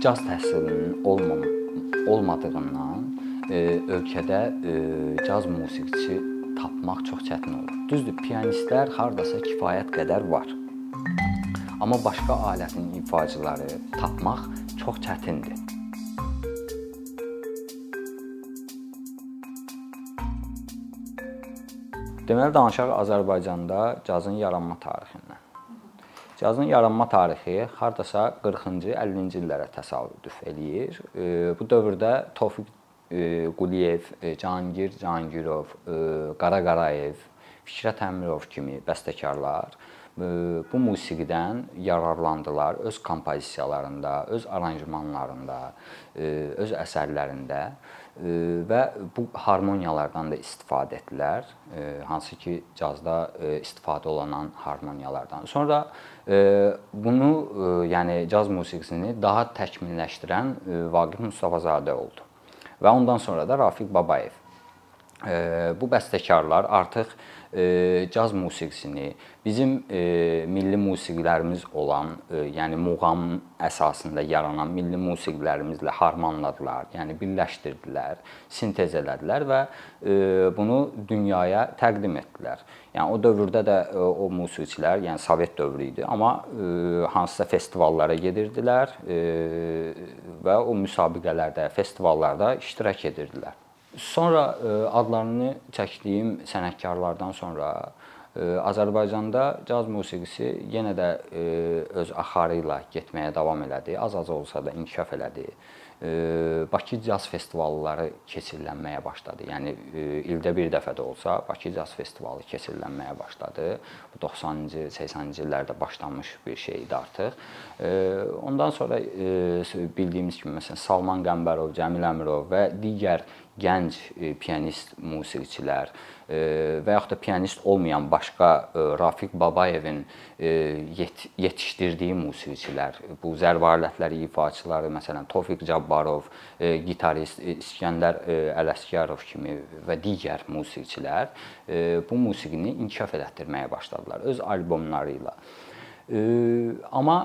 caz təhsilinin olmam olmadığından e, ölkədə e, caz musiqiçisi tapmaq çox çətin olur. Düzdür, pianistlər hardasa kifayət qədər var. Amma başqa alətin ifaçıları tapmaq çox çətindir. Deməli danışaq Azərbaycanda cazın yaranma tarixindən. Cazın yaranma tarixi hardasa 40-cı, 50-ci illərə təsadüf eləyir. Bu dövrdə Tofiq Quliyev, Cahangir Cahangirov, Qara Qarayev, Fikrət Əmirov kimi bəstəkarlar bu musiqidən yararlandılar öz kompozisiyalarında, öz aranjmanlarında, öz əsərlərində və bu harmoniyalardan da istifadə etdilər, hansı ki cazda istifadə olunan harmoniyalardan. Sonra bunu, yəni caz musiqisini daha təkmilləşdirən Vaqif Mustafazadə oldu. Və ondan sonra da Rafiq Babayev. Bu bəstəkarlar artıq caz musiqisini bizim milli musiqilərimiz olan, yəni muğam əsasında yaranan milli musiqilərimizlə harmanladılar, yəni birləşdirdilər, sintez elədilər və bunu dünyaya təqdim etdilər. Yəni o dövrdə də o musiqiçilər, yəni Sovet dövrü idi, amma hansısa festivallara gedirdilər və o müsabiqələrdə, festivallarda iştirak edirdilər. Sonra e, adlarını çəkdiyim sənətkarlardan sonra e, Azərbaycanda caz musiqisi yenə də e, öz axarı ilə getməyə davam elədi. Az-az olsa da inkişaf elədi. Bakı caz festivalları keçirilənməyə başladı. Yəni ildə bir dəfə də olsa Bakı caz festivalı keçirilənməyə başladı. Bu 90-cı, 80-ci illərdə başlanmış bir şey idi artıq. Ondan sonra bildiyimiz kimi məsələn Salman Qəmbərov, Cəmil Əmirov və digər gənc e, pianist musiqiçilər e, və yaxud da pianist olmayan başqa e, Rafiq Babayevin yetişdirdiyi musiqiçilər, bu zərb alətləri ifaçıları, məsələn, Tofiq Cabbarov, gitarist İskəndər Ələsgərov kimi və digər musiqiçilər bu musiqini inkişaf elətdirməyə başladılar öz albomları ilə. Amma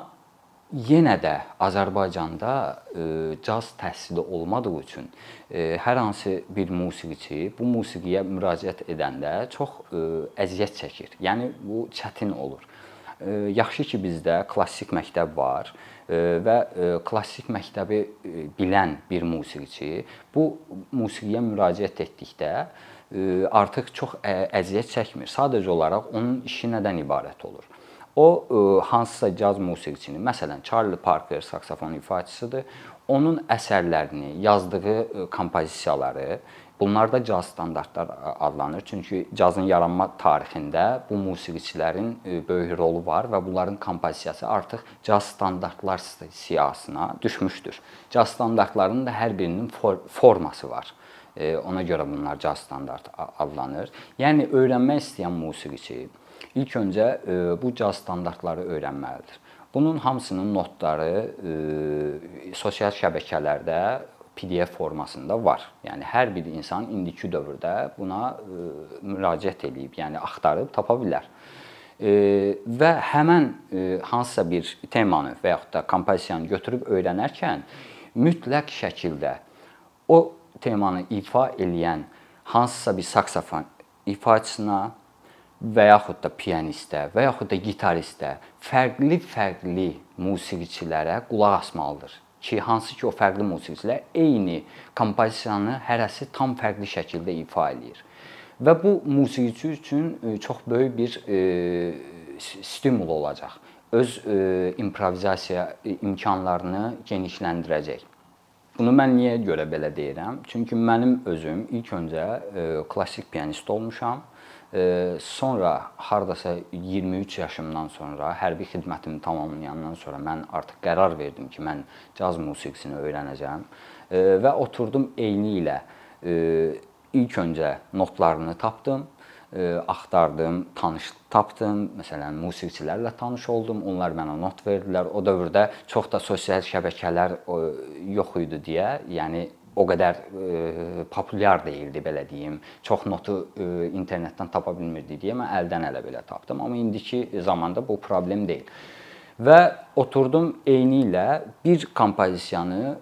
yenə də Azərbaycanda e, caz təhsili olmadığı üçün e, hər hansı bir musiqiçi bu musiqiyə müraciət edəndə çox e, əziyyət çəkir. Yəni bu çətin olur. Yaxşı ki bizdə klassik məktəb var və klassik məktəbi bilən bir musiqiçi bu musiqiyə müraciət etdikdə artıq çox əziyyət çəkmir. Sadəcə olaraq onun işi nədən ibarət olur? O e, hansısa caz musiqiçini, məsələn, Charlie Parker saksofon ifaçısıdır. Onun əsərlərini, yazdığı e, kompozisiyaları Bunlar da caz standartlar adlanır. Çünki cazın yaranma tarixində bu musiqiçilərin e, böyük rolu var və bunların kompozisiyası artıq caz standartlar siyahısına düşmüşdür. Caz standartlarının da hər birinin forması var. Ona görə bunlar caz standart adlanır. Yəni öyrənmək istəyən musiqiçi ilk öncə e, bu caz standartları öyrənməlidir. Bunun hamısının notları e, sosial şəbəkələrdə PDF formasında var. Yəni hər bir insan indiki dövrdə buna e, müraciət edib, yəni axtarıb tapa bilər. Və həmin hansısa bir temanı və yaxud da kompozisiyanı götürüb öyrənərkən mütləq şəkildə o temanı ifa eləyən hansısa bir saksofon ifaçısına və yaxud da pianistə və yaxud da gitaristə fərqli-fərqli musiqiçilərə qulaq asmalıdır ki, hansı ki o fərqli musiqiçilər eyni kompozisiyanı hərəsi tam fərqli şəkildə ifa eləyir. Və bu musiqiçi üçün e, çox böyük bir e, stimul olacaq. Öz e, improvizasiya imkanlarını genişləndirəcək. Bunu mən niyə görə belə deyirəm? Çünki mənim özüm ilk öncə klassik pianist olmuşam Sonra hardasa 23 yaşımdan sonra hərbi xidmətimi tamamlayandan sonra mən artıq qərar verdim ki, mən caz musiqisini öyrənəcəm və oturdum eyni ilə ilk öncə notlarını tapdım, axtardım, tanış tapdım. Məsələn, musiqiçilərlə tanış oldum. Onlar mənə not verdilər. O dövrdə çox da sosial şəbəkələr yox idi deyə, yəni o qədər e, populyar deyildi belə deyim. Çox notu e, internetdən tapa bilmirdik deyə mən əldən ələ belə tapdım. Amma indiki zamanda bu problem deyil. və oturdum eyni ilə bir kompozisiyanı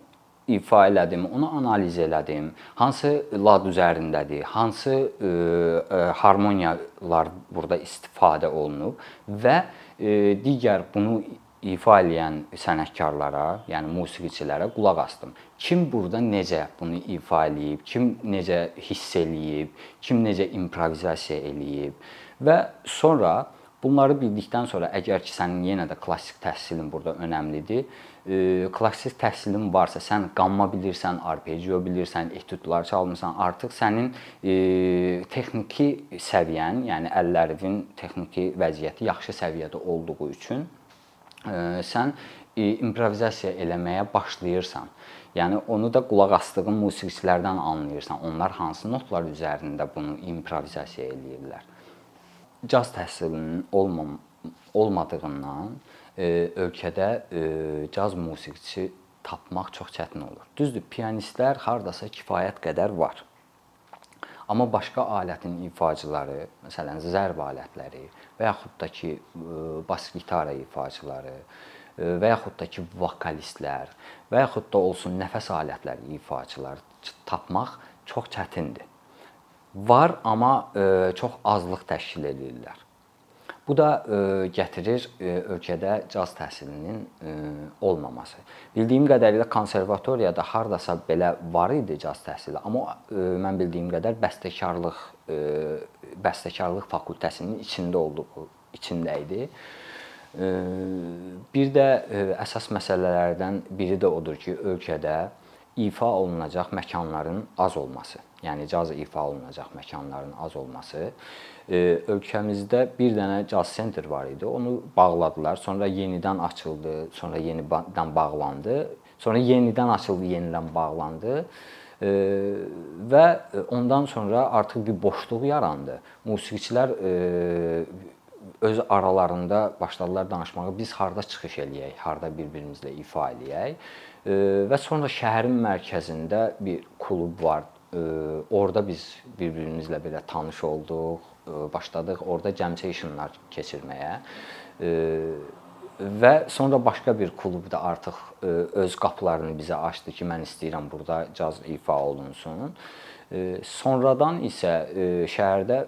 ifa elədim, onu analiz elədim. Hansı lad üzərindədir, hansı e, e, harmoniyalar burada istifadə olunub və e, digər bunu ifa edən sənətkarlara, yəni musiqiçilərə qulaq asdım. Kim burada necə bunu ifa eləyib, kim necə hiss eləyib, kim necə improvizasiya eləyib və sonra bunları bildikdən sonra əgər ki sənin yenə də klassik təhsilin burada önəmlidir, klassik təhsilin varsa, sən qamma bilirsən, arpegio bilirsən, etüdlər çalmısan, artıq sənin e, texniki səviyyən, yəni əllərinin texniki vəziyyəti yaxşı səviyyədə olduğu üçün e, sən e, improvizasiya eləməyə başlayırsan. Yəni onu da qulaq asdığın musiqiçilərdən anlayırsan. Onlar hansı notlar üzərində bunu improvizasiya eləyirlər. Caz təhsilinin olmam olmadığından ölkədə caz musiqiçisi tapmaq çox çətin olur. Düzdür, pianistlər hardasa kifayət qədər var. Amma başqa alətin ifaçıları, məsələn, zərb alətləri və yaxud da ki, bas gitara ifaçıları və yaxud da ki, vokalistlər və yaxud da olsun nəfəs alətləri ifaçılar tapmaq çox çətindir. Var, amma çox azlıq təşkil edirlər. Bu da e, gətirir e, ölkədə caz təhsilinin e, olmaması. Bildiyim qədərilə konservatoriyada hardasa belə var idi caz təhsili, amma mən bildiyim qədər bəstəkarlıq bəstəkarlıq fakültəsinin içində olduğu içində idi. Bir də əsas məsələlərdən biri də odur ki, ölkədə ifa olunacaq məkanların az olması. Yəni caz ifa olunacaq məkanların az olması ölkəmizdə bir dənə jazz center var idi. Onu bağladılar. Sonra yenidən açıldı, sonra yenidən bağlandı. Sonra yenidən açıldı, yenidən bağlandı. Və ondan sonra artıq bir boşluq yarandı. Musiqiçilər öz aralarında başladılar danışmağa. Biz harda çıxış eləyək, harda bir-birimizlə ifa eləyək. Və sonra şəhərin mərkəzində bir klub var. Orda biz bir-birimizlə belə tanış olduq başladıq orada jam sessionlar keçirməyə və sonra başqa bir klub da artıq öz qapılarını bizə açdı ki, mən istəyirəm burada caz ifa olunsun. Sonradan isə şəhərdə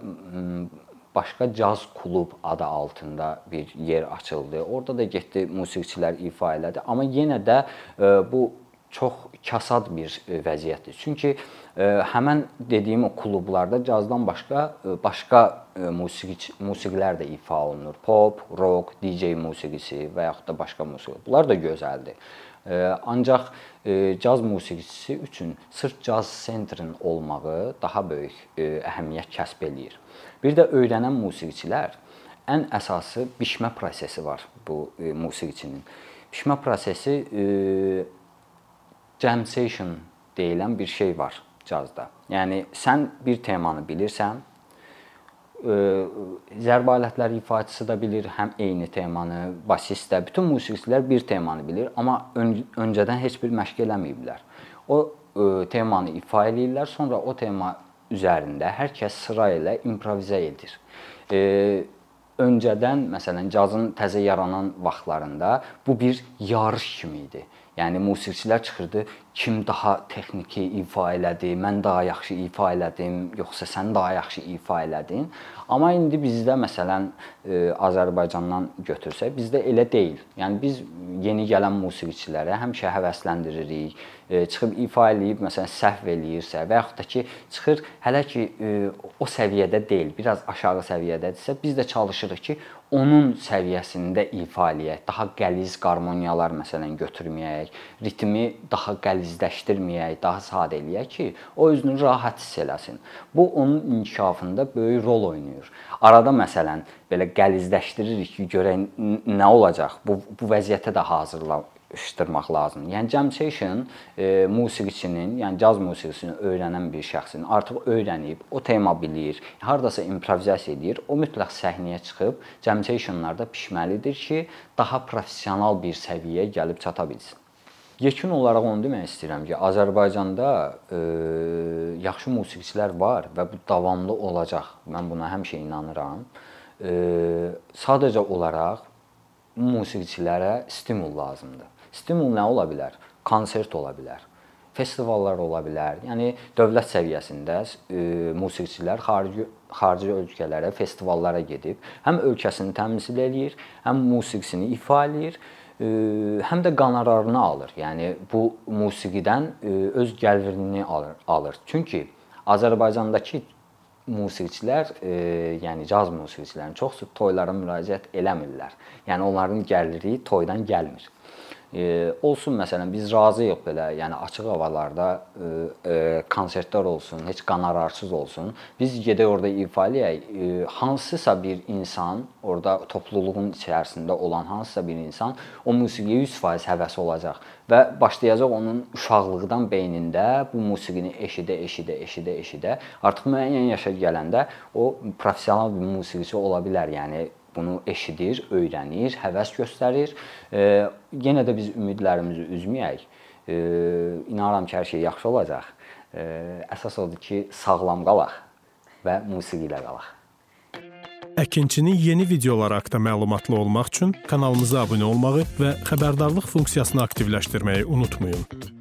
başqa caz klub adı altında bir yer açıldı. Orada da getdi musiqiçilər ifa elədi, amma yenə də bu çox kasad bir vəziyyətdir. Çünki həmən dediyim o klublarda cazdan başqa başqa musiqi musiqilər də ifa olunur. Pop, rock, DJ musiqisi və yaxud da başqa musiqi. Bunlar da gözəldir. Ancaq caz musiqiçisi üçün sırf caz sentrin olmağı daha böyük əhəmiyyət kəsb eləyir. Bir də öyrənən musiqiçilər ən əsası bişmə prosesi var bu musiqiçinin. Bişmə prosesi jam session deyilən bir şey var cazda. Yəni sən bir temanı bilirsən, zərbə alətləri ifaçısı da bilir həm eyni temanı, basist də, bütün musiqiçilər bir temanı bilir, amma ön öncədən heç bir məşq eləməyiblər. O ə, temanı ifa eləyirlər, sonra o tema üzərində hər kəs sıra ilə improvizə edir. E, öncədən məsələn cazın təzə yaranan vaxtlarında bu bir yarış kimi idi. Yəni musiqiçilər çıxırdı, kim daha texniki ifa elədi, mən daha yaxşı ifa elədim, yoxsa sən daha yaxşı ifa elədin. Amma indi bizdə məsələn e, Azərbaycandan götürsək, bizdə elə deyil. Yəni biz yeni gələn musiqiçilərə həmişə həvəsləndiririk. E, çıxıb ifa eləyib məsələn səhv eləyirsə və yaxud da ki, çıxır hələ ki e, o səviyyədə deyil, biraz aşağı səviyyədədirsə, biz də çalışırıq ki, onun səviyyəsində ifa eləyək, daha qəliz qarmoniyalar məsələn götürməyək, ritmi daha qəlizləşdirməyək, daha sadə eləyək ki, o özünü rahat hiss eləsin. Bu onun inkişafında böyük rol oynayır. Arada məsələn belə qəlizləşdiririk ki, görək nə olacaq. Bu bu vəziyyətə də hazırla iştirmək lazımdır. Yəni jam session e, musiqiçinin, yəni caz musiqisini öyrənən bir şəxsin artıq öyrənib, o tema bilir, hardasa improvizasiya edir, o mütləq səhnəyə çıxıb jam sessionlarda pişməlidir ki, daha professional bir səviyyəyə gəlib çata bilsin. Yekun olaraq onu demək istəyirəm ki, Azərbaycanda e, yaxşı musiqiçilər var və bu davamlı olacaq. Mən buna həmişə inanıram. E, sadəcə olaraq musiqiçilərə stimul lazımdır. Stimul nə ola bilər? Konsert ola bilər festivallar ola bilər. Yəni dövlət səviyyəsində e, musiqiçilər xarici xarici ölkələrə, festivallara gedib həm ölkəsini təmsil eləyir, həm musiqisini ifa eləyir, e, həm də qonorarını alır. Yəni bu musiqidən e, öz gəlirini alır, alır. Çünki Azərbaycandakı musiqiçilər, e, yəni caz musiqiçilərinin çoxsu toylara müraciət eləmirlər. Yəni onların gəliri toydan gəlmir e, olsun məsələn biz razıyıq belə, yəni açıq havalarda e, e, konsertlər olsun, heç qonorarsız olsun. Biz gedək orada ifa eləyək. E, hansısa bir insan, orada topluluğun içərisində olan hansısa bir insan o musiqiyə 100% həvəsi olacaq və başlayacaq onun uşaqlıqdan beynində bu musiqini eşidə, eşidə, eşidə, eşidə artıq müəyyən yaşa gələndə o professional bir musiqiçi ola bilər. Yəni bunu eşidir, öyrənir, həvəs göstərir. E, yenə də biz ümidlərimizi üzməyək. E, inanıram ki, hər şey yaxşı olacaq. E, əsas odur ki, sağlam qalaq və musiqi ilə qalaq. Əkinçinin yeni videoları haqqında məlumatlı olmaq üçün kanalımıza abunə olmağı və xəbərdarlıq funksiyasını aktivləşdirməyi unutmayın.